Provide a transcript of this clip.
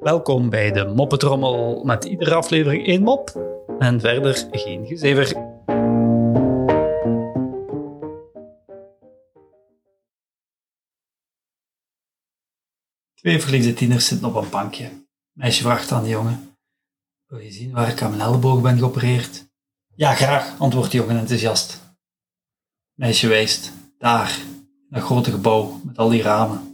Welkom bij de Moppetrommel met iedere aflevering één mop en verder geen gezever. Twee verliefde tieners zitten op een bankje. Meisje vraagt aan de jongen: Wil je zien waar ik aan mijn elleboog ben geopereerd? Ja, graag, antwoordt de jongen enthousiast. Meisje wijst: Daar, dat grote gebouw met al die ramen.